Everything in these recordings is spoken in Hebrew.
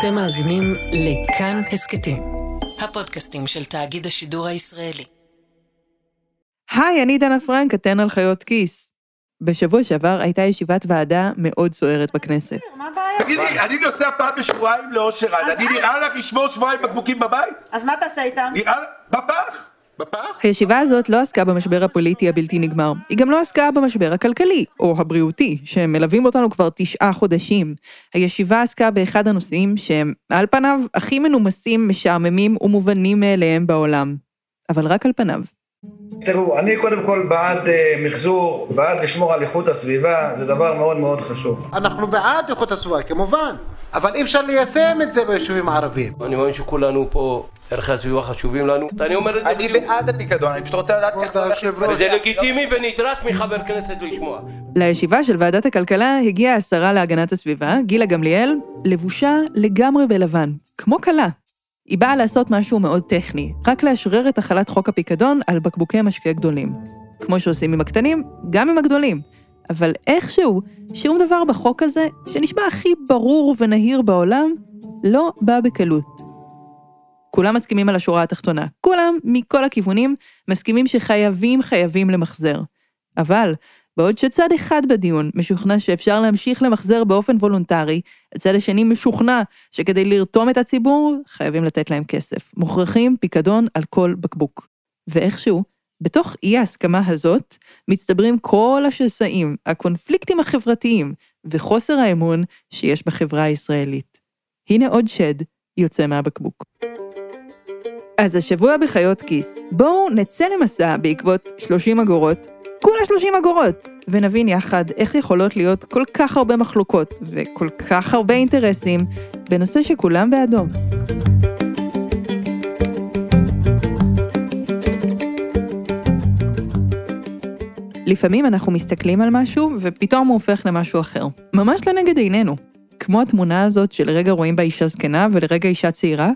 אתם מאזינים לכאן הסכתים, הפודקאסטים של תאגיד השידור הישראלי. היי, אני דנה פרנק, אתן על חיות כיס. בשבוע שעבר הייתה ישיבת ועדה מאוד סוערת בכנסת. תגידי, אני נוסע פעם בשבועיים לאושר עד, אני נראה לך לשמור שבועיים בקבוקים בבית? אז מה תעשה איתם? נראה לך... בפח! בפח? הישיבה הזאת לא עסקה במשבר הפוליטי הבלתי נגמר, היא גם לא עסקה במשבר הכלכלי, או הבריאותי, שמלווים אותנו כבר תשעה חודשים. הישיבה עסקה באחד הנושאים שהם, על פניו, הכי מנומסים, משעממים ומובנים מאליהם בעולם. אבל רק על פניו. תראו, אני קודם כל בעד אה, מחזור, בעד לשמור על איכות הסביבה, זה דבר מאוד מאוד חשוב. אנחנו בעד איכות הסביבה, כמובן, אבל אי אפשר ליישם את זה ביישובים הערביים. אני מאמין שכולנו פה, ערכי הסביבה חשובים לנו. אני אומר את זה אני בעד הפיקדון, אני פשוט רוצה לדעת איך זה הולך היושב-ראש. וזה לגיטימי ונדרש מחבר כנסת לשמוע. לישיבה של ועדת הכלכלה הגיעה השרה להגנת הסביבה, גילה גמליאל, לבושה לגמרי בלבן, כמו כלה. היא באה לעשות משהו מאוד טכני, רק לאשרר את החלת חוק הפיקדון על בקבוקי משקה גדולים. כמו שעושים עם הקטנים, גם עם הגדולים. אבל איכשהו, שום דבר בחוק הזה, שנשמע הכי ברור ונהיר בעולם, לא בא בקלות. כולם מסכימים על השורה התחתונה. כולם, מכל הכיוונים, מסכימים שחייבים חייבים למחזר. אבל, בעוד שצד אחד בדיון משוכנע שאפשר להמשיך למחזר באופן וולונטרי, הצד השני משוכנע שכדי לרתום את הציבור, חייבים לתת להם כסף. מוכרחים פיקדון על כל בקבוק. ואיכשהו, בתוך אי ההסכמה הזאת, מצטברים כל השסעים, הקונפליקטים החברתיים וחוסר האמון שיש בחברה הישראלית. הנה עוד שד יוצא מהבקבוק. אז השבוע בחיות כיס, בואו נצא למסע בעקבות 30 אגורות, כולה 30 אגורות, ונבין יחד איך יכולות להיות כל כך הרבה מחלוקות וכל כך הרבה אינטרסים בנושא שכולם בעדו. לפעמים אנחנו מסתכלים על משהו ופתאום הוא הופך למשהו אחר, ממש לנגד עינינו. כמו התמונה הזאת שלרגע רואים בה אישה זקנה ולרגע אישה צעירה,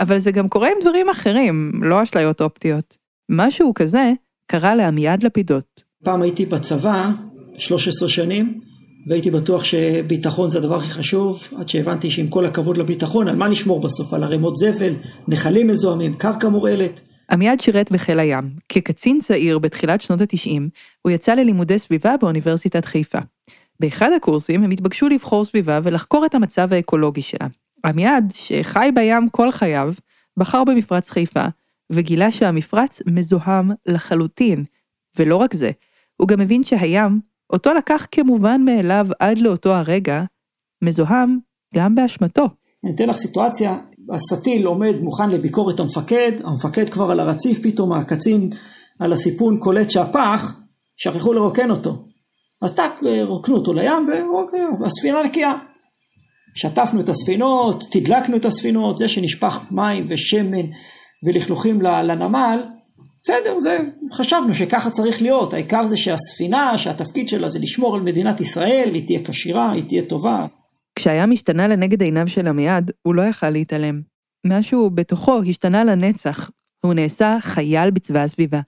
אבל זה גם קורה עם דברים אחרים, לא אשליות אופטיות. משהו כזה קרה לעמיעד לפידות. פעם הייתי בצבא, 13 שנים, והייתי בטוח שביטחון זה הדבר הכי חשוב, עד שהבנתי שעם כל הכבוד לביטחון, על מה נשמור בסוף? על ערימות זבל, נחלים מזוהמים, קרקע מורעלת. עמיעד שירת בחיל הים. כקצין צעיר בתחילת שנות ה-90, הוא יצא ללימודי סביבה באוניברסיטת חיפה. באחד הקורסים הם התבקשו לבחור סביבה ולחקור את המצב האקולוגי שלה. עמיעד, שחי בים כל חייו, בחר במפרץ חיפה, וגילה שהמפרץ מזוהם לחלוטין. ולא רק זה, הוא גם הבין שהים, אותו לקח כמובן מאליו עד לאותו הרגע, מזוהם גם באשמתו. אני אתן לך סיטואציה, הסטיל עומד מוכן לביקורת המפקד, המפקד כבר על הרציף, פתאום הקצין על הסיפון קולט שהפח, שכחו לרוקן אותו. אז טאק, רוקנו אותו לים, והספינה נקייה. שטפנו את הספינות, תדלקנו את הספינות, זה שנשפך מים ושמן ולכלוכים לנמל, בסדר, זה, חשבנו שככה צריך להיות, העיקר זה שהספינה, שהתפקיד שלה זה לשמור על מדינת ישראל, היא תהיה כשירה, היא תהיה טובה. כשהים השתנה לנגד עיניו של עמיעד, הוא לא יכל להתעלם. משהו בתוכו השתנה לנצח, והוא נעשה חייל בצבא הסביבה.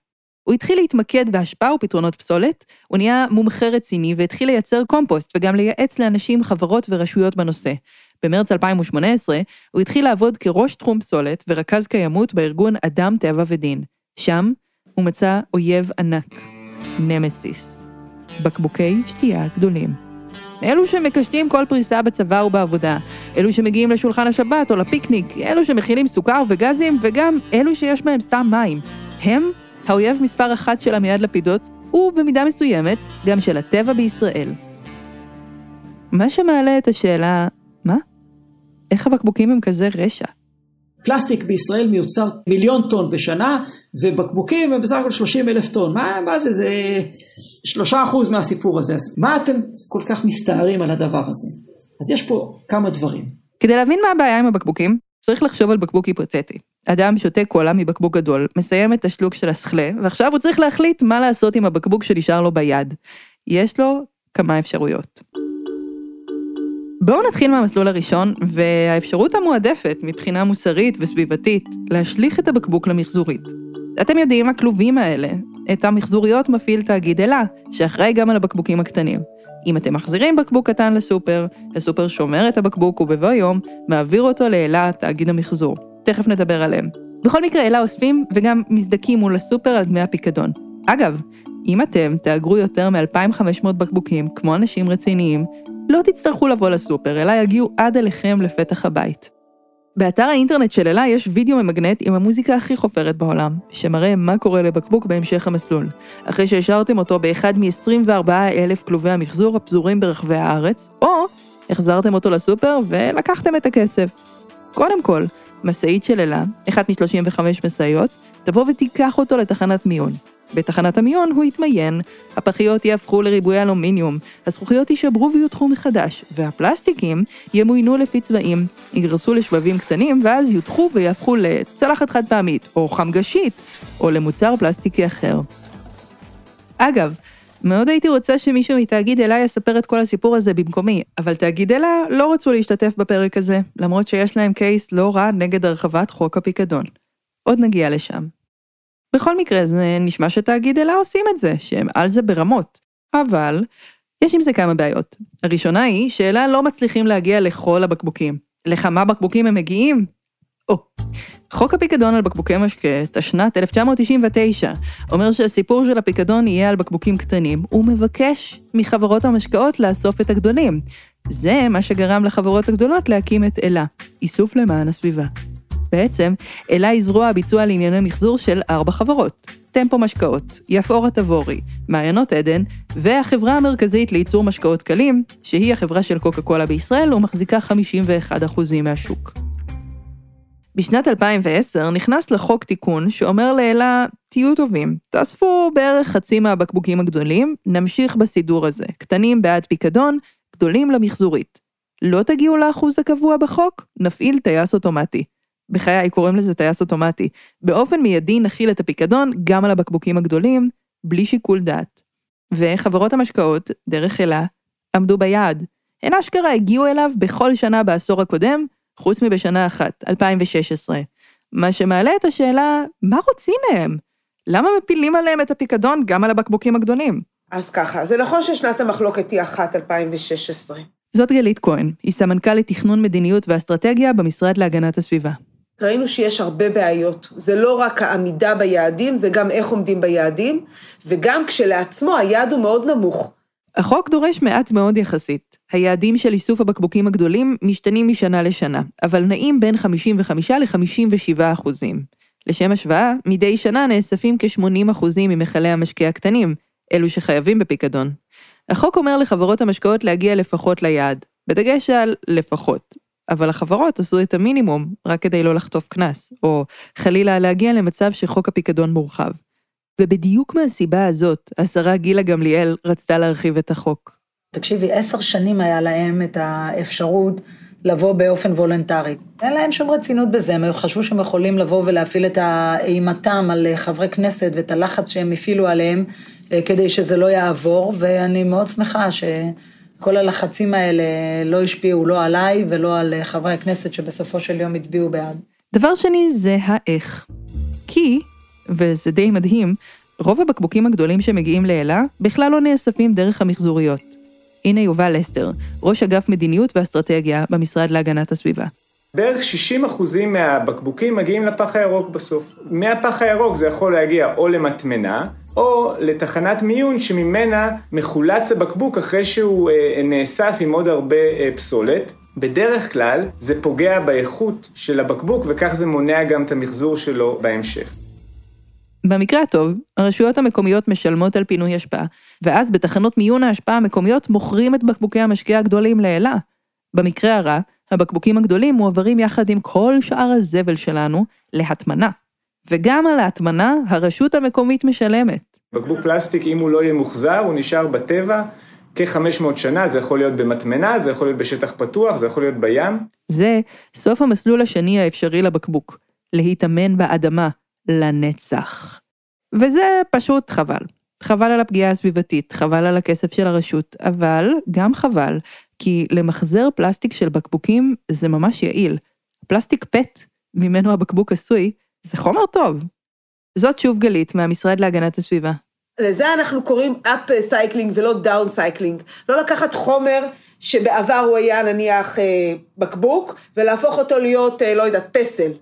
הוא התחיל להתמקד בהשפעה ופתרונות פסולת, הוא נהיה מומחה רציני והתחיל לייצר קומפוסט וגם לייעץ לאנשים, חברות ורשויות בנושא. במרץ 2018 הוא התחיל לעבוד כראש תחום פסולת ורכז קיימות בארגון אדם, טבע ודין. שם הוא מצא אויב ענק, נמסיס. בקבוקי שתייה גדולים. אלו שמקשטים כל פריסה בצבא ובעבודה, אלו שמגיעים לשולחן השבת או לפיקניק, אלו שמכילים סוכר וגזים, וגם אלו שיש בהם סתם מים. הם האויב מספר אחת של עמיעד לפידות, ובמידה מסוימת, גם של הטבע בישראל. מה שמעלה את השאלה, מה? איך הבקבוקים הם כזה רשע? פלסטיק בישראל מיוצר מיליון טון בשנה, ובקבוקים הם בסך הכל 30 אלף טון. מה, מה זה? זה שלושה אחוז מהסיפור הזה. אז מה אתם כל כך מסתערים על הדבר הזה? אז יש פה כמה דברים. כדי להבין מה הבעיה עם הבקבוקים, צריך לחשוב על בקבוק היפותטי. אדם שותה קולה מבקבוק גדול, מסיים את השלוק של הסכלה, ועכשיו הוא צריך להחליט מה לעשות עם הבקבוק שנשאר לו ביד. יש לו כמה אפשרויות. בואו נתחיל מהמסלול הראשון, והאפשרות המועדפת מבחינה מוסרית וסביבתית, להשליך את הבקבוק למחזורית. אתם יודעים, הכלובים האלה, את המחזוריות מפעיל תאגיד אלה, שאחראי גם על הבקבוקים הקטנים. אם אתם מחזירים בקבוק קטן לסופר, הסופר שומר את הבקבוק ובבוא יום מעביר אותו לאלה, תאגיד המחזור. תכף נדבר עליהם. בכל מקרה, אלה אוספים וגם מזדכים מול הסופר על דמי הפיקדון. אגב, אם אתם תאגרו יותר מ-2,500 בקבוקים, כמו אנשים רציניים, לא תצטרכו לבוא לסופר, אלא יגיעו עד אליכם לפתח הבית. באתר האינטרנט של אלה יש וידאו ממגנט עם המוזיקה הכי חופרת בעולם, שמראה מה קורה לבקבוק בהמשך המסלול, אחרי שהשארתם אותו באחד מ-24 אלף כלובי המחזור הפזורים ברחבי הארץ, או החזרתם אותו לסופר ולקחתם את הכסף. קודם כל, משאית של אלה, אחת מ-35 משאיות, תבוא ותיקח אותו לתחנת מיון. בתחנת המיון הוא יתמיין, הפחיות יהפכו לריבועי אלומיניום, הזכוכיות יישברו ויותחו מחדש, והפלסטיקים ימוינו לפי צבעים, יגרסו לשבבים קטנים, ואז יודחו ויהפכו לצלחת חד פעמית, או חמגשית, או למוצר פלסטיקי אחר. אגב, מאוד הייתי רוצה שמישהו מתאגיד אלה יספר את כל הסיפור הזה במקומי, אבל תאגיד אלה לא רצו להשתתף בפרק הזה, למרות שיש להם קייס לא רע נגד הרחבת חוק הפיקדון. עוד נגיע לשם. בכל מקרה, זה נשמע שתאגיד אלה עושים את זה, שהם על זה ברמות. אבל, יש עם זה כמה בעיות. הראשונה היא שאלה לא מצליחים להגיע לכל הבקבוקים. לכמה בקבוקים הם מגיעים? או, חוק הפיקדון על בקבוקי משקה, תשנת 1999, אומר שהסיפור של הפיקדון יהיה על בקבוקים קטנים, ומבקש מחברות המשקאות לאסוף את הגדולים. זה מה שגרם לחברות הגדולות להקים את אלה, איסוף למען הסביבה. בעצם, אלה היא זרוע הביצוע לענייני מחזור של ארבע חברות. טמפו משקאות, יפאורה תבורי, מעיינות עדן, והחברה המרכזית לייצור משקאות קלים, שהיא החברה של קוקה קולה בישראל ומחזיקה 51% מהשוק. בשנת 2010 נכנס לחוק תיקון שאומר לאלה, תהיו טובים, תאספו בערך חצי מהבקבוקים הגדולים, נמשיך בסידור הזה, קטנים בעד פיקדון, גדולים למחזורית. לא תגיעו לאחוז הקבוע בחוק? נפעיל טייס אוטומטי. בחיי קוראים לזה טייס אוטומטי. באופן מיידי נכיל את הפיקדון גם על הבקבוקים הגדולים, בלי שיקול דעת. וחברות המשקאות, דרך אלה, עמדו ביעד. הן אשכרה הגיעו אליו בכל שנה בעשור הקודם, חוץ מבשנה אחת, 2016. מה שמעלה את השאלה, מה רוצים מהם? למה מפילים עליהם את הפיקדון גם על הבקבוקים הגדולים? אז ככה, זה נכון ששנת המחלוקת היא אחת 2016. זאת גלית כהן, היא סמנכ"לית תכנון מדיניות ואסטרטגיה במשרד להגנת הסביבה. ראינו שיש הרבה בעיות. זה לא רק העמידה ביעדים, זה גם איך עומדים ביעדים, וגם כשלעצמו היעד הוא מאוד נמוך. החוק דורש מעט מאוד יחסית. היעדים של איסוף הבקבוקים הגדולים משתנים משנה לשנה, אבל נעים בין 55 ל-57 אחוזים. לשם השוואה, מדי שנה נאספים כ-80 אחוזים ממכלי המשקה הקטנים, אלו שחייבים בפיקדון. החוק אומר לחברות המשקאות להגיע לפחות ליעד, בדגש על לפחות, אבל החברות עשו את המינימום רק כדי לא לחטוף קנס, או חלילה להגיע למצב שחוק הפיקדון מורחב. ובדיוק מהסיבה הזאת, השרה גילה גמליאל רצתה להרחיב את החוק. תקשיבי, עשר שנים היה להם את האפשרות לבוא באופן וולונטרי. אין להם שום רצינות בזה, הם חשבו שהם יכולים לבוא ולהפעיל את אימתם על חברי כנסת ואת הלחץ שהם הפעילו עליהם אה, כדי שזה לא יעבור, ואני מאוד שמחה ש... כל הלחצים האלה לא השפיעו לא עליי ולא על חברי הכנסת שבסופו של יום הצביעו בעד. דבר שני זה האיך. כי, וזה די מדהים, רוב הבקבוקים הגדולים שמגיעים לאלה בכלל לא נאספים דרך המחזוריות. הנה יובל לסטר, ראש אגף מדיניות ואסטרטגיה במשרד להגנת הסביבה. בערך 60% מהבקבוקים מגיעים לפח הירוק בסוף. מהפח הירוק זה יכול להגיע או למטמנה, או לתחנת מיון שממנה מחולץ הבקבוק אחרי שהוא אה, נאסף עם עוד הרבה אה, פסולת. בדרך כלל זה פוגע באיכות של הבקבוק וכך זה מונע גם את המחזור שלו בהמשך. במקרה הטוב, הרשויות המקומיות משלמות על פינוי אשפה, ואז בתחנות מיון האשפה המקומיות מוכרים את בקבוקי המשקה הגדולים לאלה. במקרה הרע, הבקבוקים הגדולים מועברים יחד עם כל שאר הזבל שלנו להטמנה. וגם על ההטמנה הרשות המקומית משלמת. בקבוק פלסטיק, אם הוא לא יהיה מוחזר, הוא נשאר בטבע כ-500 שנה, זה יכול להיות במטמנה, זה יכול להיות בשטח פתוח, זה יכול להיות בים. זה סוף המסלול השני האפשרי לבקבוק, להתאמן באדמה, לנצח. וזה פשוט חבל. חבל על הפגיעה הסביבתית, חבל על הכסף של הרשות, אבל גם חבל, כי למחזר פלסטיק של בקבוקים זה ממש יעיל. פלסטיק פט, ממנו הבקבוק עשוי, זה חומר טוב. זאת שוב גלית מהמשרד להגנת הסביבה. לזה אנחנו קוראים up cycling ולא down cycling. לא לקחת חומר שבעבר הוא היה נניח אה, בקבוק, ולהפוך אותו להיות, אה, לא יודעת, פסל.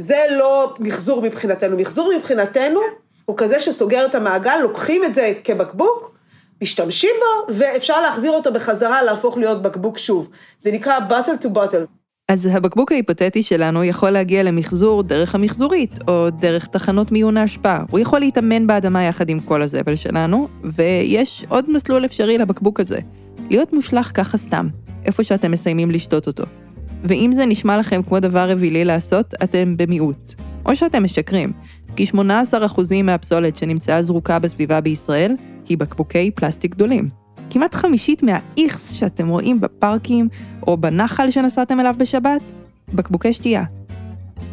זה לא מחזור מבחינתנו. מחזור מבחינתנו הוא כזה שסוגר את המעגל, לוקחים את זה כבקבוק, משתמשים בו, ואפשר להחזיר אותו בחזרה, להפוך להיות בקבוק שוב. זה נקרא bottle to bottle. אז הבקבוק ההיפותטי שלנו יכול להגיע למחזור דרך המחזורית, או דרך תחנות מיון האשפה. הוא יכול להתאמן באדמה יחד עם כל הזבל שלנו, ויש עוד מסלול אפשרי לבקבוק הזה. להיות מושלך ככה סתם, איפה שאתם מסיימים לשתות אותו. ואם זה נשמע לכם כמו דבר אווילי לעשות, אתם במיעוט. או שאתם משקרים, כי 18% מהפסולת שנמצאה זרוקה בסביבה בישראל היא בקבוקי פלסטיק גדולים. כמעט חמישית מהאיכס שאתם רואים בפארקים או בנחל שנסעתם אליו בשבת, בקבוקי שתייה.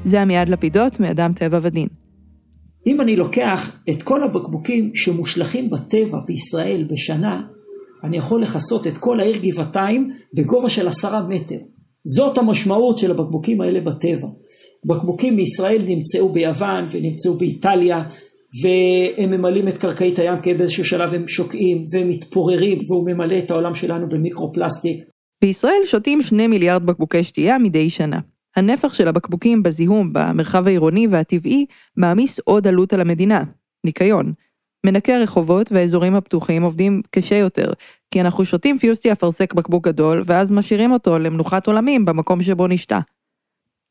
זה עמיעד לפידות מאדם טבע ודין. אם אני לוקח את כל הבקבוקים שמושלכים בטבע בישראל בשנה, אני יכול לכסות את כל העיר גבעתיים בגובה של עשרה מטר. זאת המשמעות של הבקבוקים האלה בטבע. בקבוקים מישראל נמצאו ביוון ונמצאו באיטליה והם ממלאים את קרקעית הים כי באיזשהו שלב הם שוקעים והם מתפוררים והוא ממלא את העולם שלנו במיקרופלסטיק. בישראל שותים 2 מיליארד בקבוקי שתייה מדי שנה. הנפח של הבקבוקים בזיהום במרחב העירוני והטבעי מעמיס עוד עלות על המדינה, ניקיון. מנקי הרחובות והאזורים הפתוחים עובדים קשה יותר, כי אנחנו שותים פיוסטי אפרסק בקבוק גדול, ואז משאירים אותו למנוחת עולמים במקום שבו נשתה.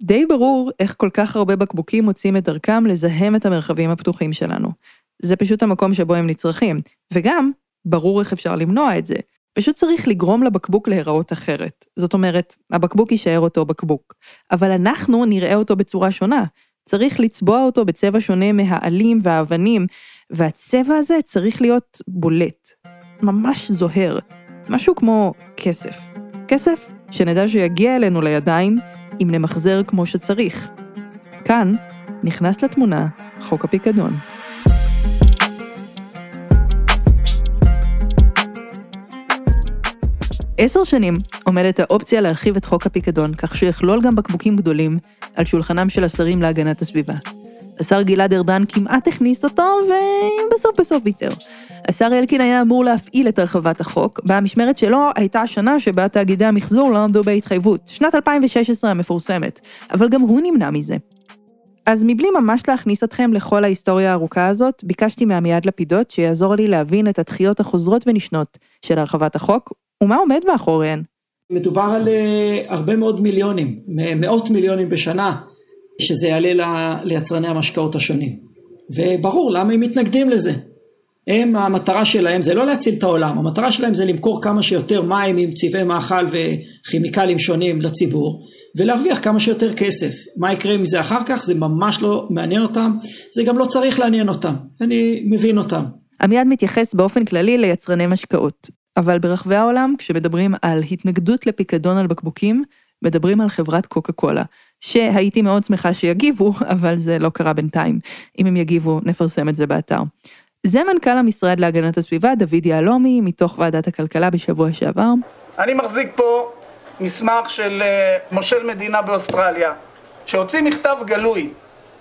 די ברור איך כל כך הרבה בקבוקים מוצאים את דרכם לזהם את המרחבים הפתוחים שלנו. זה פשוט המקום שבו הם נצרכים, וגם, ברור איך אפשר למנוע את זה. פשוט צריך לגרום לבקבוק להיראות אחרת. זאת אומרת, הבקבוק יישאר אותו בקבוק. אבל אנחנו נראה אותו בצורה שונה. צריך לצבוע אותו בצבע שונה מהעלים והאבנים, והצבע הזה צריך להיות בולט. ממש זוהר. משהו כמו כסף. כסף שנדע שיגיע אלינו לידיים אם נמחזר כמו שצריך. כאן נכנס לתמונה חוק הפיקדון. עשר שנים עומדת האופציה להרחיב את חוק הפיקדון כך שיכלול גם בקבוקים גדולים על שולחנם של השרים להגנת הסביבה. השר גלעד ארדן כמעט הכניס אותו, ובסוף בסוף ויתר. השר אלקין היה אמור להפעיל את הרחבת החוק, והמשמרת שלו הייתה השנה שבה תאגידי המחזור לא עמדו בהתחייבות, שנת 2016 המפורסמת, אבל גם הוא נמנע מזה. אז מבלי ממש להכניס אתכם לכל ההיסטוריה הארוכה הזאת, ביקשתי מעמיעד לפידות שיעזור לי להבין את הדחיות החוזרות ונשנות של הרחבת החוק, ומה עומד מאחוריהן. מדובר על uh, הרבה מאוד מיליונים, מאות מיליונים בשנה, שזה יעלה ליצרני המשקאות השונים. וברור למה הם מתנגדים לזה. הם, המטרה שלהם זה לא להציל את העולם, המטרה שלהם זה למכור כמה שיותר מים עם צבעי מאכל וכימיקלים שונים לציבור ולהרוויח כמה שיותר כסף. מה יקרה עם זה אחר כך? זה ממש לא מעניין אותם, זה גם לא צריך לעניין אותם, אני מבין אותם. עמיעד מתייחס באופן כללי ליצרני משקאות, אבל ברחבי העולם, כשמדברים על התנגדות לפיקדון על בקבוקים, מדברים על חברת קוקה קולה, שהייתי מאוד שמחה שיגיבו, אבל זה לא קרה בינתיים. אם הם יגיבו, נפרסם את זה באתר. זה מנכ"ל המשרד להגנת הסביבה, דוד יהלומי, מתוך ועדת הכלכלה בשבוע שעבר. אני מחזיק פה מסמך של אה, מושל מדינה באוסטרליה, שהוציא מכתב גלוי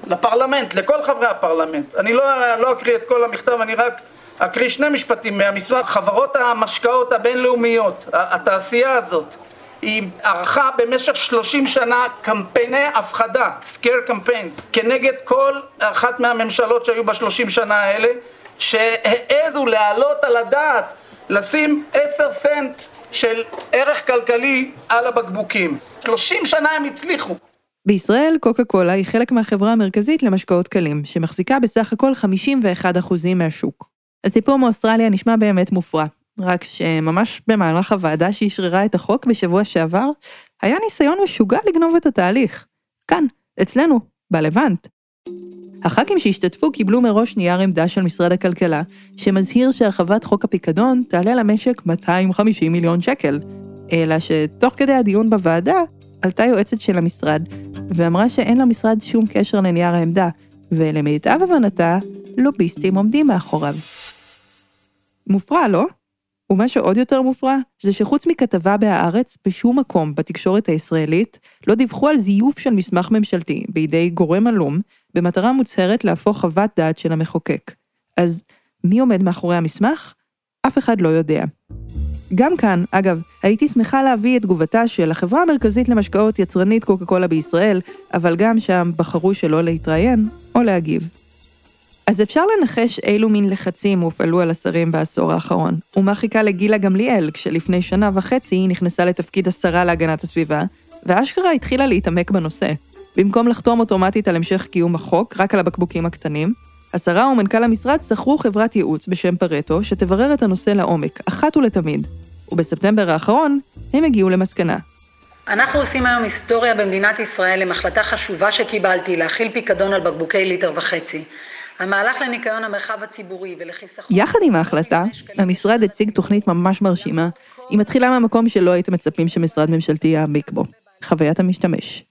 לפרלמנט, לכל חברי הפרלמנט. אני לא, לא אקריא את כל המכתב, אני רק אקריא שני משפטים מהמסמך. חברות המשקאות הבינלאומיות, התעשייה הזאת, היא ערכה במשך 30 שנה קמפייני הפחדה, scare campaign, כנגד כל אחת מהממשלות שהיו בשלושים שנה האלה שהעזו להעלות על הדעת לשים עשר סנט של ערך כלכלי על הבקבוקים. שלושים שנה הם הצליחו. בישראל קוקה קולה היא חלק מהחברה המרכזית למשקאות קלים, שמחזיקה בסך הכל 51% מהשוק. הסיפור מאוסטרליה נשמע באמת מופרע, רק שממש במהלך הוועדה שאשררה את החוק בשבוע שעבר, היה ניסיון משוגע לגנוב את התהליך. כאן, אצלנו, בלבנט. הח"כים שהשתתפו קיבלו מראש נייר עמדה של משרד הכלכלה, שמזהיר שהרחבת חוק הפיקדון תעלה למשק 250 מיליון שקל. אלא שתוך כדי הדיון בוועדה, עלתה יועצת של המשרד, ואמרה שאין למשרד שום קשר לנייר העמדה, ולמיטב הבנתה, לוביסטים עומדים מאחוריו. מופרע, לא? ומה שעוד יותר מופרע, זה שחוץ מכתבה בהארץ, בשום מקום בתקשורת הישראלית לא דיווחו על זיוף של מסמך ממשלתי בידי גורם עלום, במטרה מוצהרת להפוך חוות דעת של המחוקק. אז מי עומד מאחורי המסמך? אף אחד לא יודע. גם כאן, אגב, הייתי שמחה להביא את תגובתה של החברה המרכזית למשקאות יצרנית קוקה קולה בישראל, אבל גם שם בחרו שלא להתראיין או להגיב. אז אפשר לנחש אילו מין לחצים הופעלו על השרים בעשור האחרון, ומה חיכה לגילה גמליאל כשלפני שנה וחצי היא נכנסה לתפקיד השרה להגנת הסביבה, ואשכרה התחילה להתעמק בנושא. במקום לחתום אוטומטית על המשך קיום החוק, רק על הבקבוקים הקטנים, השרה ומנכ"ל המשרד שכרו חברת ייעוץ בשם פרטו, שתברר את הנושא לעומק, אחת ולתמיד. ובספטמבר האחרון, הם הגיעו למסקנה. אנחנו עושים היום היסטוריה במדינת ישראל עם החלטה חשובה שקיבלתי להכיל פיקדון על בקבוקי ליטר וחצי. המהלך לניקיון המרחב הציבורי ולחיסכון... יחד עם ההחלטה, המשרד הציג תוכנית ממש מרשימה. היא מתחילה מהמקום שלא הייתם מצפים שמשרד ממשלתי יעמיק בו, חוויית המשתמש.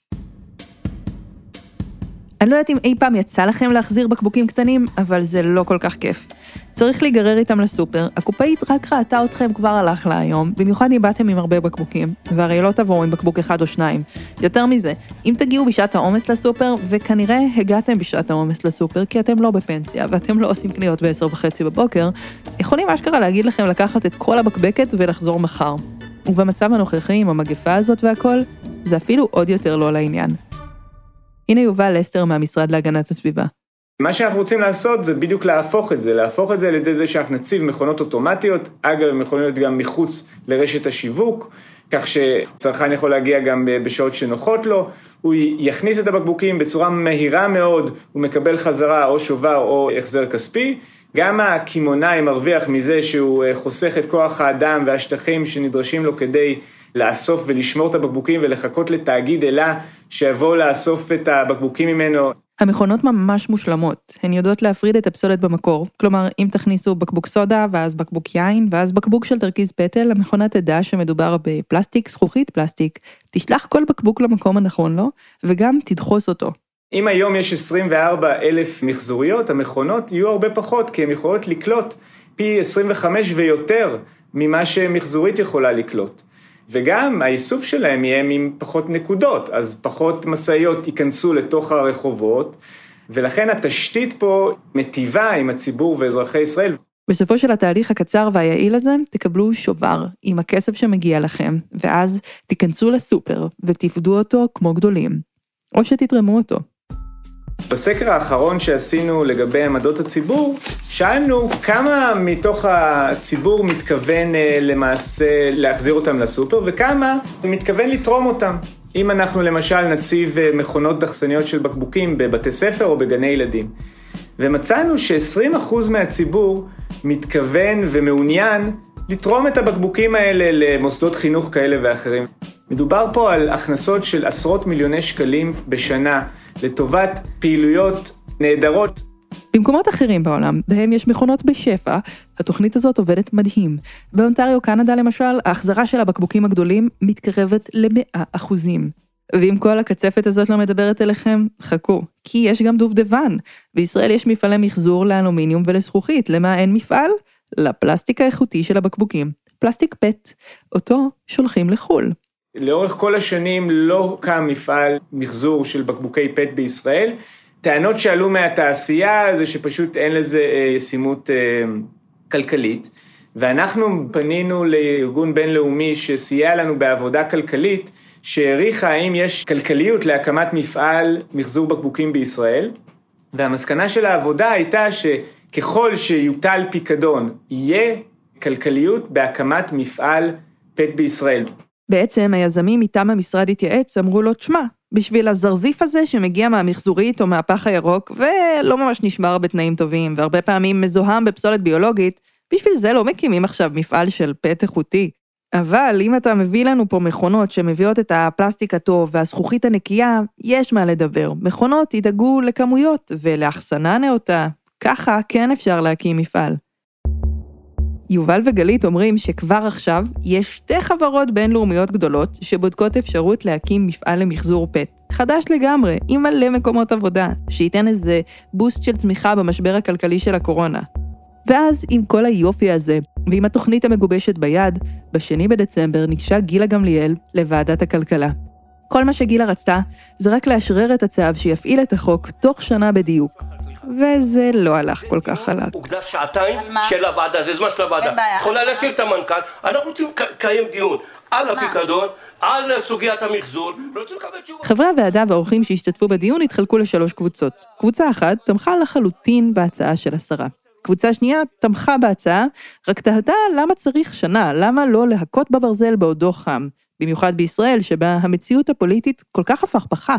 אני לא יודעת אם אי פעם יצא לכם להחזיר בקבוקים קטנים, אבל זה לא כל כך כיף. צריך להיגרר איתם לסופר, הקופאית רק ראתה אתכם כבר הלך לה היום, במיוחד אם באתם עם הרבה בקבוקים, והרי לא תבואו עם בקבוק אחד או שניים. יותר מזה, אם תגיעו בשעת העומס לסופר, וכנראה הגעתם בשעת העומס לסופר, כי אתם לא בפנסיה, ואתם לא עושים קניות ב-10 וחצי בבוקר, יכולים אשכרה להגיד לכם לקחת את כל הבקבקת ולחזור מחר. ובמצב הנוכחי עם המגפה הזאת והכל, זה אפילו עוד יותר לא לעניין. הנה יובל לסטר מהמשרד להגנת הסביבה. מה שאנחנו רוצים לעשות זה בדיוק להפוך את זה, להפוך את זה על ידי זה שאנחנו נציב מכונות אוטומטיות, אגב, הם יכולים להיות גם מחוץ לרשת השיווק, כך שצרכן יכול להגיע גם בשעות שנוחות לו, הוא יכניס את הבקבוקים בצורה מהירה מאוד, הוא מקבל חזרה או שובר או החזר כספי. גם הקמעונאי מרוויח מזה שהוא חוסך את כוח האדם והשטחים שנדרשים לו כדי לאסוף ולשמור את הבקבוקים ולחכות לתאגיד אלה שיבוא לאסוף את הבקבוקים ממנו. המכונות ממש מושלמות, הן יודעות להפריד את הפסולת במקור, כלומר אם תכניסו בקבוק סודה ואז בקבוק יין ואז בקבוק של תרכיז פטל, המכונה תדע שמדובר בפלסטיק, זכוכית פלסטיק, תשלח כל בקבוק למקום הנכון לו, וגם תדחוס אותו. אם היום יש 24 אלף מחזוריות, המכונות יהיו הרבה פחות, כי הן יכולות לקלוט פי 25 ויותר ממה שמחזורית יכולה לקלוט. וגם האיסוף שלהם יהיה עם פחות נקודות, אז פחות משאיות ייכנסו לתוך הרחובות, ולכן התשתית פה מטיבה עם הציבור ואזרחי ישראל. בסופו של התהליך הקצר והיעיל הזה, תקבלו שובר עם הכסף שמגיע לכם, ואז תיכנסו לסופר ותפדו אותו כמו גדולים. או שתתרמו אותו. בסקר האחרון שעשינו לגבי עמדות הציבור, שאלנו כמה מתוך הציבור מתכוון אה, למעשה להחזיר אותם לסופר וכמה מתכוון לתרום אותם. אם אנחנו למשל נציב אה, מכונות דחסניות של בקבוקים בבתי ספר או בגני ילדים. ומצאנו ש-20% מהציבור מתכוון ומעוניין לתרום את הבקבוקים האלה למוסדות חינוך כאלה ואחרים. מדובר פה על הכנסות של עשרות מיליוני שקלים בשנה לטובת פעילויות נהדרות. במקומות אחרים בעולם, בהם יש מכונות בשפע, התוכנית הזאת עובדת מדהים. באונטריו, קנדה למשל, ההחזרה של הבקבוקים הגדולים מתקרבת ל-100 אחוזים. ואם כל הקצפת הזאת לא מדברת אליכם, חכו, כי יש גם דובדבן. בישראל יש מפעלי מחזור לאלומיניום ולזכוכית, למה אין מפעל? לפלסטיק האיכותי של הבקבוקים. פלסטיק פט, אותו שולחים לחו"ל. לאורך כל השנים לא קם מפעל מחזור של בקבוקי פט בישראל. טענות שעלו מהתעשייה זה שפשוט אין לזה אה, ישימות אה, כלכלית. ואנחנו פנינו לארגון בינלאומי שסייע לנו בעבודה כלכלית, שהעריכה האם יש כלכליות להקמת מפעל מחזור בקבוקים בישראל. והמסקנה של העבודה הייתה שככל שיוטל פיקדון, יהיה כלכליות בהקמת מפעל פט בישראל. בעצם היזמים מטעם המשרד התייעץ, אמרו לו, תשמע, בשביל הזרזיף הזה שמגיע מהמחזורית או מהפח הירוק, ולא ממש נשמר בתנאים טובים, והרבה פעמים מזוהם בפסולת ביולוגית, בשביל זה לא מקימים עכשיו מפעל של פט איכותי. אבל אם אתה מביא לנו פה מכונות שמביאות את הפלסטיק הטוב והזכוכית הנקייה, יש מה לדבר. מכונות ידאגו לכמויות ולאחסנה נאותה. ככה כן אפשר להקים מפעל. יובל וגלית אומרים שכבר עכשיו יש שתי חברות בינלאומיות גדולות שבודקות אפשרות להקים מפעל למחזור פט. חדש לגמרי, עם מלא מקומות עבודה, שייתן איזה בוסט של צמיחה במשבר הכלכלי של הקורונה. ואז עם כל היופי הזה, ועם התוכנית המגובשת ביד, בשני בדצמבר ניגשה גילה גמליאל לוועדת הכלכלה. כל מה שגילה רצתה זה רק לאשרר את הצו שיפעיל את החוק תוך שנה בדיוק. וזה לא הלך כל כך חלק. הוקדש שעתיים של הוועדה, זה זמן של הוועדה. אין בעיה. יכולה להשאיר את המנכ"ל, אנחנו רוצים לקיים דיון על הפיקדון, על סוגיית המחזור, ורוצים לקבל תשובה. חברי הוועדה והאורחים שהשתתפו בדיון התחלקו לשלוש קבוצות. קבוצה אחת תמכה לחלוטין בהצעה של השרה. קבוצה שנייה תמכה בהצעה, רק תהתה למה צריך שנה, למה לא להכות בברזל בעודו חם. במיוחד בישראל, שבה המציאות הפוליטית כל כך הפכפכה.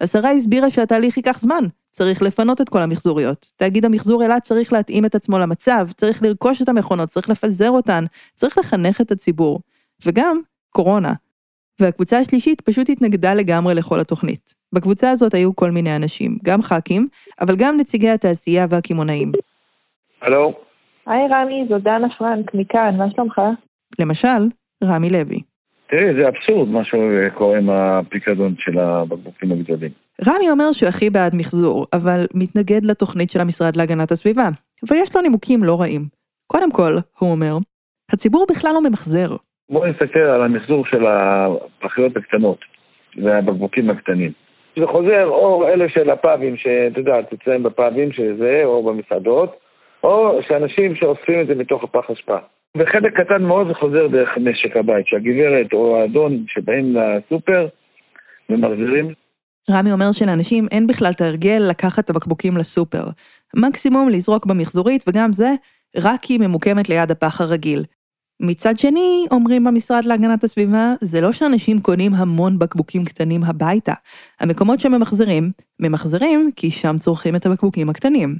השרה הסבירה שהתהליך ייקח זמן, צריך לפנות את כל המחזוריות. תאגיד המחזור אילת צריך להתאים את עצמו למצב, צריך לרכוש את המכונות, צריך לפזר אותן, צריך לחנך את הציבור. וגם קורונה. והקבוצה השלישית פשוט התנגדה לגמרי לכל התוכנית. בקבוצה הזאת היו כל מיני אנשים, גם ח"כים, אבל גם נציגי התעשייה והקמעונאים. הלו? היי רמי, זו דנה פרנק מכאן, מה שלומך? למשל, רמי לוי. תראי, זה אבסורד מה שקורה עם הפיקדון של הבקבוקים הגדולים. רמי אומר שהוא הכי בעד מחזור, אבל מתנגד לתוכנית של המשרד להגנת הסביבה, ויש לו נימוקים לא רעים. קודם כל, הוא אומר, הציבור בכלל לא ממחזר. בואו נסתכל על המחזור של הפחיות הקטנות והבקבוקים הקטנים. זה חוזר או אלה של הפאבים, שאת יודעת, אצלם בפאבים שזה, או במסעדות, או שאנשים שאוספים את זה מתוך הפח אשפה. וחלק קטן מאוד זה חוזר דרך משק הבית, שהגברת או האדון שבאים לסופר ומחזירים. רמי אומר שלאנשים אין בכלל את ההרגל לקחת את הבקבוקים לסופר. מקסימום לזרוק במחזורית, וגם זה רק היא ממוקמת ליד הפח הרגיל. מצד שני, אומרים במשרד להגנת הסביבה, זה לא שאנשים קונים המון בקבוקים קטנים הביתה. המקומות שממחזרים, ממחזרים כי שם צורכים את הבקבוקים הקטנים.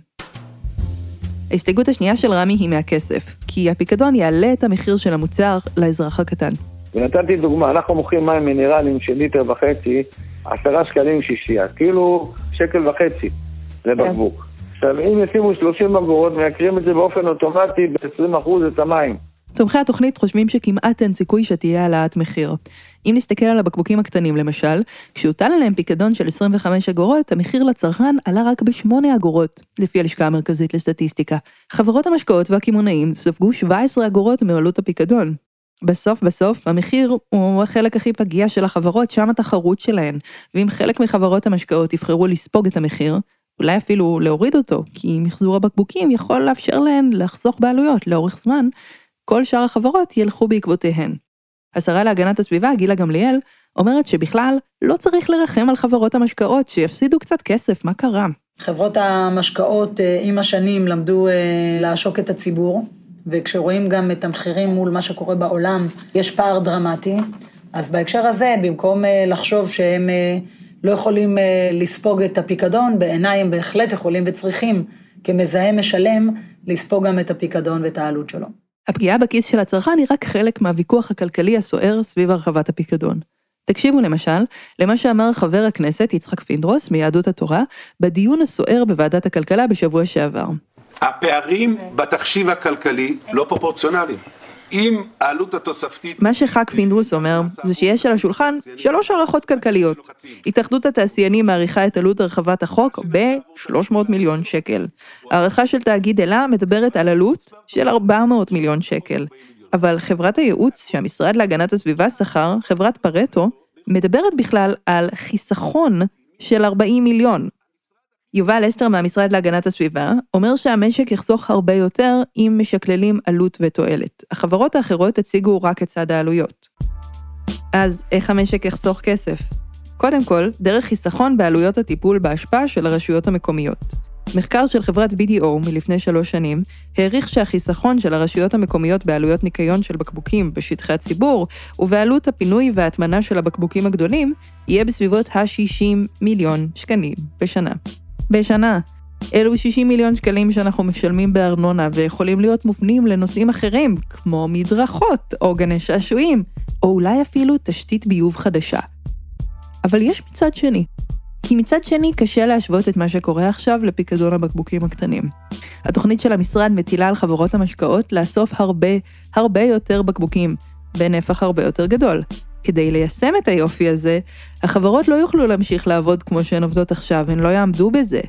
ההסתייגות השנייה של רמי היא מהכסף, כי הפיקדון יעלה את המחיר של המוצר לאזרח הקטן. ונתתי דוגמה, אנחנו מוכרים מים מינרליים של ליטר וחצי, עשרה שקלים שישייה, כאילו שקל וחצי לבקבוק. עכשיו, אם ישימו 30 אגורות, מייקרים את זה באופן אוטומטי ב-20% את המים. תומכי התוכנית חושבים שכמעט אין סיכוי שתהיה העלאת מחיר. אם נסתכל על הבקבוקים הקטנים למשל, כשהוטל עליהם פיקדון של 25 אגורות, המחיר לצרכן עלה רק ב-8 אגורות, לפי הלשכה המרכזית לסטטיסטיקה. חברות המשקאות והקמעונאים ספגו 17 אגורות מעלות הפיקדון. בסוף בסוף, המחיר הוא החלק הכי פגיע של החברות, שם התחרות שלהן. ואם חלק מחברות המשקאות יבחרו לספוג את המחיר, אולי אפילו להוריד אותו, כי מחזור הבקבוקים יכול לאפשר להן לחסוך בעלויות לאורך זמן, כל שאר החברות ילכו בעקבותיהן. השרה להגנת הסביבה, גילה גמליאל, אומרת שבכלל לא צריך לרחם על חברות המשקאות, שיפסידו קצת כסף, מה קרה? חברות המשקאות אה, עם השנים למדו אה, לעשוק את הציבור, וכשרואים גם את המחירים מול מה שקורה בעולם, יש פער דרמטי. אז בהקשר הזה, במקום אה, לחשוב שהם לא יכולים לספוג את הפיקדון, בעיניי הם בהחלט יכולים וצריכים, כמזהם משלם, לספוג גם את הפיקדון ואת העלות שלו. הפגיעה בכיס של הצרכן היא רק חלק מהוויכוח הכלכלי הסוער סביב הרחבת הפיקדון. תקשיבו למשל למה שאמר חבר הכנסת יצחק פינדרוס מיהדות התורה בדיון הסוער בוועדת הכלכלה בשבוע שעבר. הפערים בתחשיב הכלכלי לא פרופורציונליים. אם העלות התוספתית... מה שח"כ פינדרוס אומר, זה שיש על השולחן שלוש הערכות כלכליות. התאחדות התעשיינים מעריכה את עלות הרחבת החוק ב-300 מיליון שקל. הערכה של תאגיד אלה מדברת על עלות של 400 מיליון שקל. אבל חברת הייעוץ שהמשרד להגנת הסביבה שכר, חברת פרטו, מדברת בכלל על חיסכון של 40 מיליון. יובל אסתר מהמשרד להגנת הסביבה אומר שהמשק יחסוך הרבה יותר אם משקללים עלות ותועלת. החברות האחרות הציגו רק את צד העלויות. אז איך המשק יחסוך כסף? קודם כל, דרך חיסכון בעלויות הטיפול בהשפעה של הרשויות המקומיות. מחקר של חברת BDO מלפני שלוש שנים העריך שהחיסכון של הרשויות המקומיות בעלויות ניקיון של בקבוקים בשטחי הציבור ובעלות הפינוי וההטמנה של הבקבוקים הגדולים יהיה בסביבות ה-60 מיליון שקלים בשנה. בשנה. אלו 60 מיליון שקלים שאנחנו משלמים בארנונה ויכולים להיות מופנים לנושאים אחרים, כמו מדרכות או גני שעשועים, או אולי אפילו תשתית ביוב חדשה. אבל יש מצד שני. כי מצד שני קשה להשוות את מה שקורה עכשיו לפיקדון הבקבוקים הקטנים. התוכנית של המשרד מטילה על חברות המשקאות לאסוף הרבה, הרבה יותר בקבוקים, בנפח הרבה יותר גדול. כדי ליישם את היופי הזה, החברות לא יוכלו להמשיך לעבוד כמו שהן עובדות עכשיו, הן לא יעמדו בזה.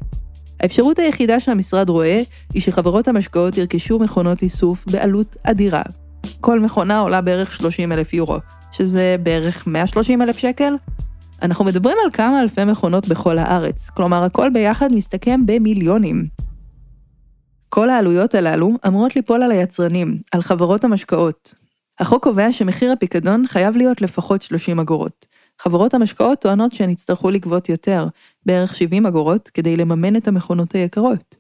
האפשרות היחידה שהמשרד רואה, היא שחברות המשקאות ירכשו מכונות איסוף בעלות אדירה. כל מכונה עולה בערך 30 אלף יורו, שזה בערך 130 אלף שקל. אנחנו מדברים על כמה אלפי מכונות בכל הארץ, כלומר הכל ביחד מסתכם במיליונים. כל העלויות הללו אמורות ליפול על היצרנים, על חברות המשקאות. החוק קובע שמחיר הפיקדון חייב להיות לפחות 30 אגורות. חברות המשקאות טוענות שהן יצטרכו לגבות יותר, בערך 70 אגורות, כדי לממן את המכונות היקרות.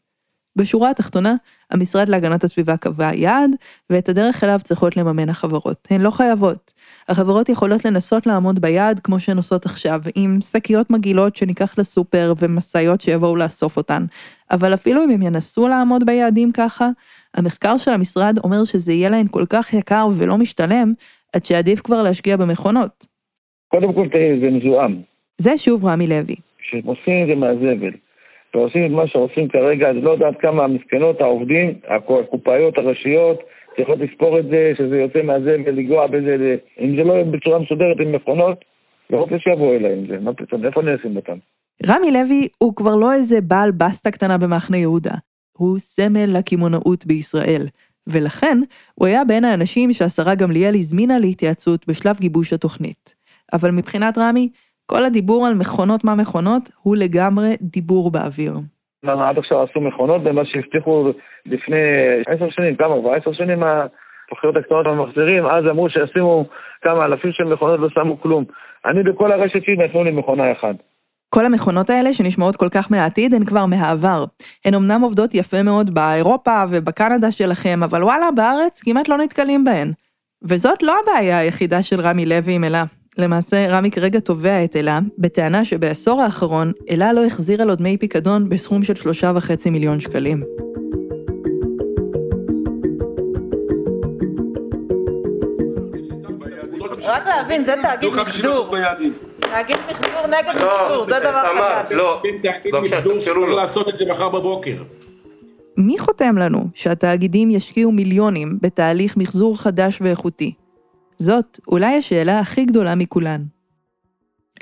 בשורה התחתונה, המשרד להגנת הסביבה קבע יעד, ואת הדרך אליו צריכות לממן החברות. הן לא חייבות. החברות יכולות לנסות לעמוד ביעד כמו שהן עושות עכשיו, עם שקיות מגעילות שניקח לסופר ומשאיות שיבואו לאסוף אותן. אבל אפילו אם הם ינסו לעמוד ביעדים ככה, המחקר של המשרד אומר שזה יהיה להן כל כך יקר ולא משתלם, עד שעדיף כבר להשקיע במכונות. קודם כל תראי, זה מזוהם. זה שוב רמי לוי. כשהם עושים את זה מהזבל, ועושים את מה שעושים כרגע, אז לא יודעת כמה המסכנות, העובדים, הקופאיות הראשיות, צריכות לספור את זה, שזה יוצא מהזבל, לנגוע בזה, אם זה לא בצורה מסודרת עם מכונות, לפחות שיבואו אליי עם זה, מה פתאום, איפה אני אשים אותם? רמי לוי הוא כבר לא איזה בעל בסטה קטנה במחנה יהודה, הוא סמל לקמעונאות בישראל, ולכן הוא היה בין האנשים שהשרה גמליאל הזמינה להתייעצות בשלב גיבוש התוכנית. אבל מבחינת רמי, כל הדיבור על מכונות מה מכונות הוא לגמרי דיבור באוויר. למה עד עכשיו עשו מכונות במה שהבטיחו לפני עשר שנים, כמה כבר עשר שנים התוכניות הקטנות המחזירים, אז אמרו שישימו כמה אלפים של מכונות לא שמו כלום. אני בכל הרשת שלי נתנו לי מכונה אחת. כל המכונות האלה שנשמעות כל כך מהעתיד הן כבר מהעבר. הן אמנם עובדות יפה מאוד באירופה ובקנדה שלכם, אבל וואלה, בארץ כמעט לא נתקלים בהן. וזאת לא הבעיה היחידה של רמי לוי עם אלה. למעשה, רמי כרגע תובע את אלה, בטענה שבעשור האחרון, אלה לא החזירה לו דמי פיקדון בסכום של שלושה וחצי מיליון שקלים. רק להבין, זה תאגיד מחזור. תאגיד מחזור נגד מחזור, זה דבר חדש. לא, תאגיד מחזור צריך לעשות את זה מחר בבוקר. מי חותם לנו שהתאגידים ישקיעו מיליונים בתהליך מחזור חדש ואיכותי? זאת אולי השאלה הכי גדולה מכולן.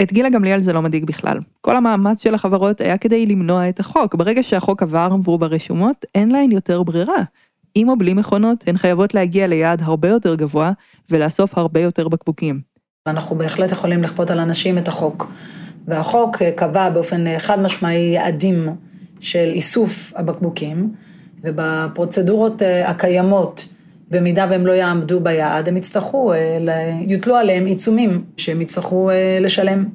את גילה גמליאל זה לא מדאיג בכלל. כל המאמץ של החברות היה כדי למנוע את החוק. ברגע שהחוק עבר והוא ברשומות, אין להן יותר ברירה. עם או בלי מכונות, הן חייבות להגיע ליעד הרבה יותר גבוה ולאסוף הרבה יותר בקבוקים. אנחנו בהחלט יכולים לכפות על אנשים את החוק. והחוק קבע באופן חד משמעי יעדים של איסוף הבקבוקים, ובפרוצדורות הקיימות, במידה והם לא יעמדו ביעד, הם יצטרכו, יוטלו עליהם עיצומים שהם יצטרכו לשלם.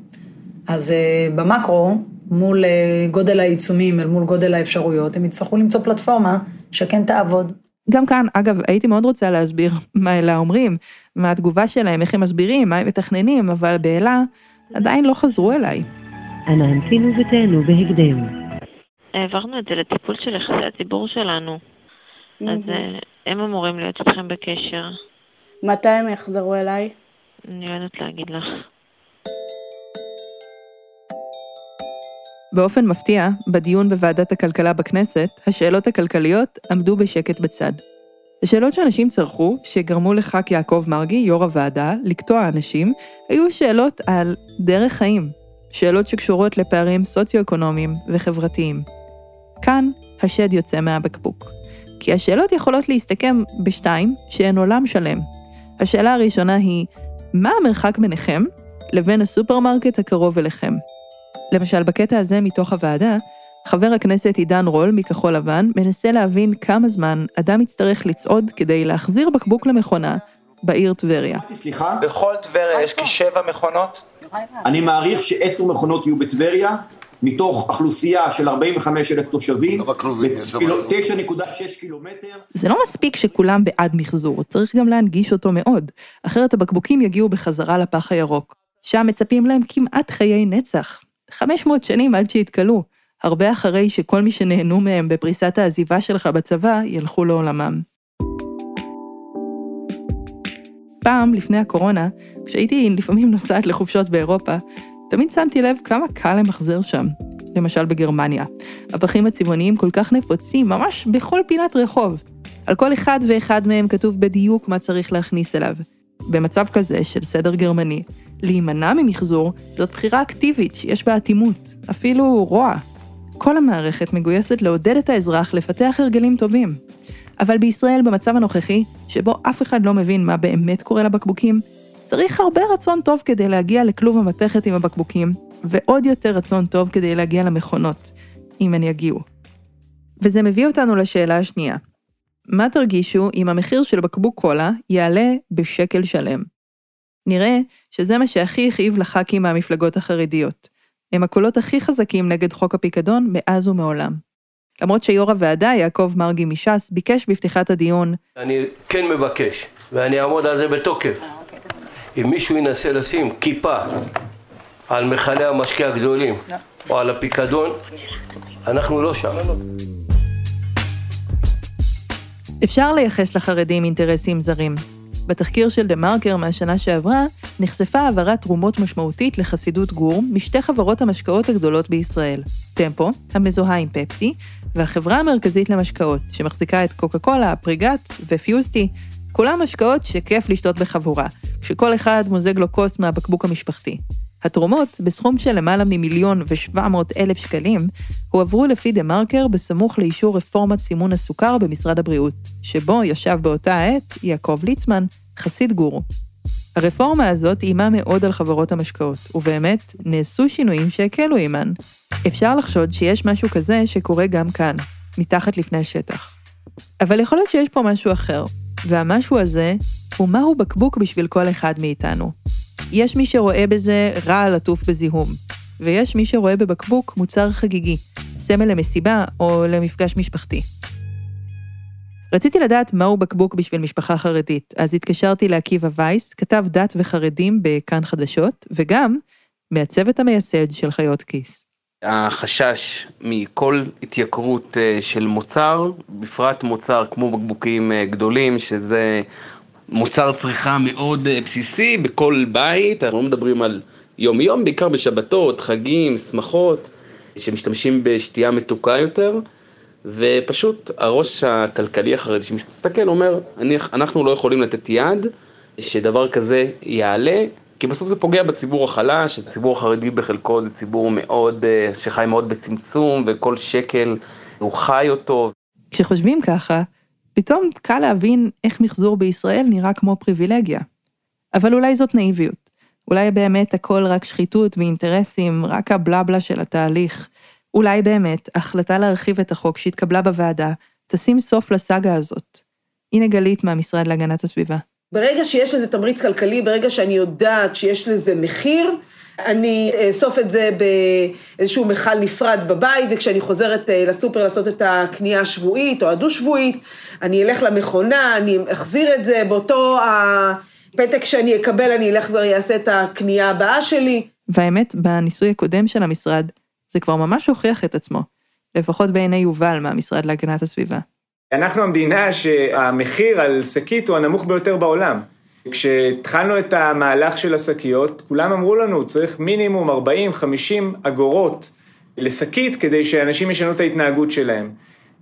אז במקרו, מול גודל העיצומים, אל מול גודל האפשרויות, הם יצטרכו למצוא פלטפורמה שכן תעבוד. גם כאן, אגב, הייתי מאוד רוצה להסביר מה אלה אומרים, מה התגובה שלהם, איך הם מסבירים, מה הם מתכננים, אבל באלה עדיין לא חזרו אליי. אנא המתינו ותהנו בהקדם. העברנו את זה לטיפול של יחסי הציבור שלנו, אז הם אמורים להיות איתכם בקשר. מתי הם יחזרו אליי? אני לא יודעת להגיד לך. באופן מפתיע, בדיון בוועדת הכלכלה בכנסת, השאלות הכלכליות עמדו בשקט בצד. השאלות שאנשים צרכו, שגרמו לח"כ יעקב מרגי, יו"ר הוועדה, לקטוע אנשים, היו שאלות על דרך חיים, שאלות שקשורות לפערים סוציו-אקונומיים וחברתיים. כאן השד יוצא מהבקבוק. כי השאלות יכולות להסתכם בשתיים, שהן עולם שלם. השאלה הראשונה היא, מה המרחק ביניכם לבין הסופרמרקט הקרוב אליכם? למשל, בקטע הזה מתוך הוועדה, חבר הכנסת עידן רול מכחול לבן מנסה להבין כמה זמן אדם יצטרך לצעוד כדי להחזיר בקבוק למכונה בעיר טבריה. סליחה? בכל טבריה יש כשבע מכונות? אני מעריך שעשר מכונות יהיו בטבריה, מתוך אוכלוסייה של 45 אלף תושבים, 9.6 קילומטר. זה לא מספיק שכולם בעד מחזור, צריך גם להנגיש אותו מאוד, אחרת הבקבוקים יגיעו בחזרה לפח הירוק. שם מצפים להם כמעט חיי נצח. 500 שנים עד שיתכלו, הרבה אחרי שכל מי שנהנו מהם בפריסת העזיבה שלך בצבא ילכו לעולמם. פעם, לפני הקורונה, כשהייתי לפעמים נוסעת לחופשות באירופה, תמיד שמתי לב כמה קל למחזר שם. למשל בגרמניה. הפחים הצבעוניים כל כך נפוצים, ממש בכל פינת רחוב. על כל אחד ואחד מהם כתוב בדיוק מה צריך להכניס אליו. במצב כזה של סדר גרמני, להימנע ממחזור זאת בחירה אקטיבית שיש בה אטימות, אפילו רוע. כל המערכת מגויסת לעודד את האזרח לפתח הרגלים טובים. אבל בישראל במצב הנוכחי, שבו אף אחד לא מבין מה באמת קורה לבקבוקים, צריך הרבה רצון טוב כדי להגיע לכלוב המתכת עם הבקבוקים, ועוד יותר רצון טוב כדי להגיע למכונות, אם הן יגיעו. וזה מביא אותנו לשאלה השנייה. מה תרגישו אם המחיר של בקבוק קולה יעלה בשקל שלם? נראה שזה מה שהכי הכאיב לח"כים מהמפלגות החרדיות. הם הקולות הכי חזקים נגד חוק הפיקדון מאז ומעולם. למרות שיו"ר הוועדה, יעקב מרגי מש"ס, ביקש בפתיחת הדיון אני כן מבקש, ואני אעמוד על זה בתוקף. אם מישהו ינסה לשים כיפה על מכלי המשקה הגדולים או על הפיקדון, אנחנו לא שם. אפשר לייחס לחרדים אינטרסים זרים. בתחקיר של דה מרקר מהשנה שעברה, נחשפה העברת תרומות משמעותית לחסידות גור משתי חברות המשקאות הגדולות בישראל, טמפו, המזוהה עם פפסי, והחברה המרכזית למשקאות, שמחזיקה את קוקה קולה, פריגת ופיוסטי, כולם משקאות שכיף לשתות בחבורה, כשכל אחד מוזג לו כוס מהבקבוק המשפחתי. התרומות, בסכום של למעלה ממיליון ושבע מאות אלף שקלים, הועברו לפי דה מרקר בסמוך לאישור רפורמת סימון הסוכר במשרד הבריאות, שבו ישב באותה העת יעקב ליצמן, חסיד גורו. הרפורמה הזאת איימה מאוד על חברות המשקאות, ובאמת, נעשו שינויים שהקלו עימן. אפשר לחשוד שיש משהו כזה שקורה גם כאן, מתחת לפני השטח. אבל יכול להיות שיש פה משהו אחר, והמשהו הזה הוא מהו בקבוק בשביל כל אחד מאיתנו. יש מי שרואה בזה רע לטוף בזיהום, ויש מי שרואה בבקבוק מוצר חגיגי, סמל למסיבה או למפגש משפחתי. רציתי לדעת מהו בקבוק בשביל משפחה חרדית, אז התקשרתי לעקיבא וייס, כתב דת וחרדים בכאן חדשות, וגם מהצוות המייסד של חיות כיס. החשש מכל התייקרות אה, של מוצר, בפרט מוצר כמו בקבוקים אה, גדולים, שזה מוצר צריכה מאוד אה, בסיסי בכל בית, אנחנו לא מדברים על יום-יום, בעיקר בשבתות, חגים, שמחות, שמשתמשים בשתייה מתוקה יותר, ופשוט הראש הכלכלי החרדי שמסתכל אומר, אנחנו לא יכולים לתת יד שדבר כזה יעלה, כי בסוף זה פוגע בציבור החלש, הציבור החרדי בחלקו זה ציבור מאוד, אה, שחי מאוד בצמצום, וכל שקל הוא חי אותו. כשחושבים ככה, פתאום קל להבין איך מחזור בישראל נראה כמו פריבילגיה. אבל אולי זאת נאיביות. אולי באמת הכל רק שחיתות ואינטרסים, רק הבלבלה של התהליך. אולי באמת ההחלטה להרחיב את החוק שהתקבלה בוועדה תשים סוף לסאגה הזאת. הנה גלית מהמשרד להגנת הסביבה. ברגע שיש לזה תמריץ כלכלי, ברגע שאני יודעת שיש לזה מחיר, אני אאסוף את זה באיזשהו מכל נפרד בבית, וכשאני חוזרת אה, לסופר לעשות את הקנייה השבועית או הדו-שבועית, אני אלך למכונה, אני אחזיר את זה, באותו הפתק שאני אקבל, אני אלך ואעשה את הקנייה הבאה שלי. והאמת, בניסוי הקודם של המשרד, זה כבר ממש הוכיח את עצמו, לפחות בעיני יובל מהמשרד להגנת הסביבה. אנחנו המדינה שהמחיר על שקית הוא הנמוך ביותר בעולם. כשהתחלנו את המהלך של השקיות, כולם אמרו לנו, צריך מינימום 40-50 אגורות לשקית כדי שאנשים ישנו את ההתנהגות שלהם.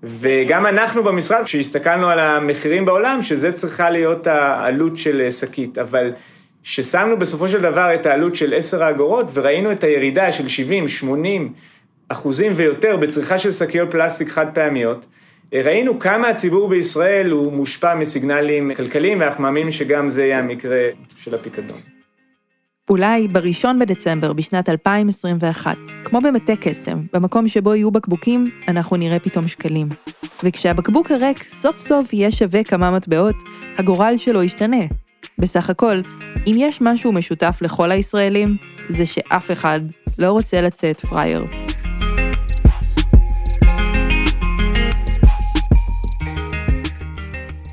וגם אנחנו במשרד, כשהסתכלנו על המחירים בעולם, שזה צריכה להיות העלות של שקית, אבל כששמנו בסופו של דבר את העלות של 10 האגורות, וראינו את הירידה של 70, 80 אחוזים ויותר בצריכה של שקיות פלסטיק חד פעמיות, ראינו כמה הציבור בישראל הוא מושפע מסיגנלים כלכליים, ואנחנו מאמינים שגם זה יהיה המקרה של הפיקדון. אולי בראשון בדצמבר בשנת 2021, כמו במטה קסם, במקום שבו יהיו בקבוקים, אנחנו נראה פתאום שקלים. וכשהבקבוק הריק סוף סוף יהיה שווה כמה מטבעות, הגורל שלו ישתנה. בסך הכל, אם יש משהו משותף לכל הישראלים, זה שאף אחד לא רוצה לצאת פראייר.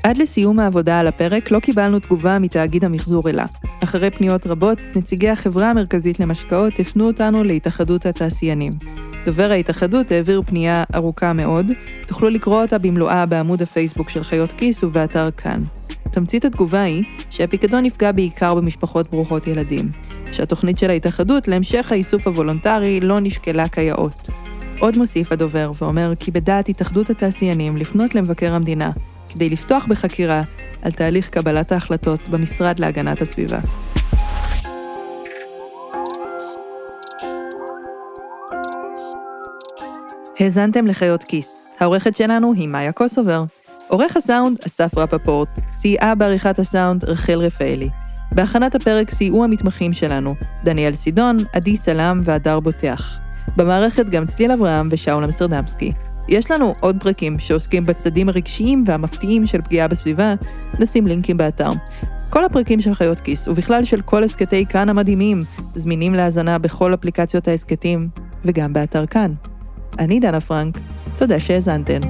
עד לסיום העבודה על הפרק לא קיבלנו תגובה מתאגיד המחזור אלה. אחרי פניות רבות, נציגי החברה המרכזית למשקאות הפנו אותנו להתאחדות התעשיינים. דובר ההתאחדות העביר פנייה ארוכה מאוד, תוכלו לקרוא אותה במלואה בעמוד הפייסבוק של חיות כיס ובאתר כאן. תמצית התגובה היא שהפיקדון יפגע בעיקר במשפחות ברוכות ילדים, שהתוכנית של ההתאחדות להמשך האיסוף הוולונטרי לא נשקלה כיאות. עוד מוסיף הדובר ואומר כי בדעת התאחדות התעשיינים לפנות למבקר המדינה כדי לפתוח בחקירה על תהליך קבלת ההחלטות במשרד להגנת הסביבה. האזנתם לחיות כיס. העורכת שלנו היא מאיה קוסובר. עורך הסאונד, אסף רפפורט. סייעה בעריכת הסאונד, רחל רפאלי. בהכנת הפרק סייעו המתמחים שלנו, דניאל סידון, עדי סלאם והדר בוטח. במערכת גם צליל אברהם ושאול אמסטרדמסקי. יש לנו עוד פרקים שעוסקים בצדדים הרגשיים והמפתיעים של פגיעה בסביבה, נשים לינקים באתר. כל הפרקים של חיות כיס, ובכלל של כל הסכתי כאן המדהימים, זמינים להאזנה בכל אפליקציות ההסכתים, וגם באתר כאן. אני דנה פרנק, תודה שהאזנתן.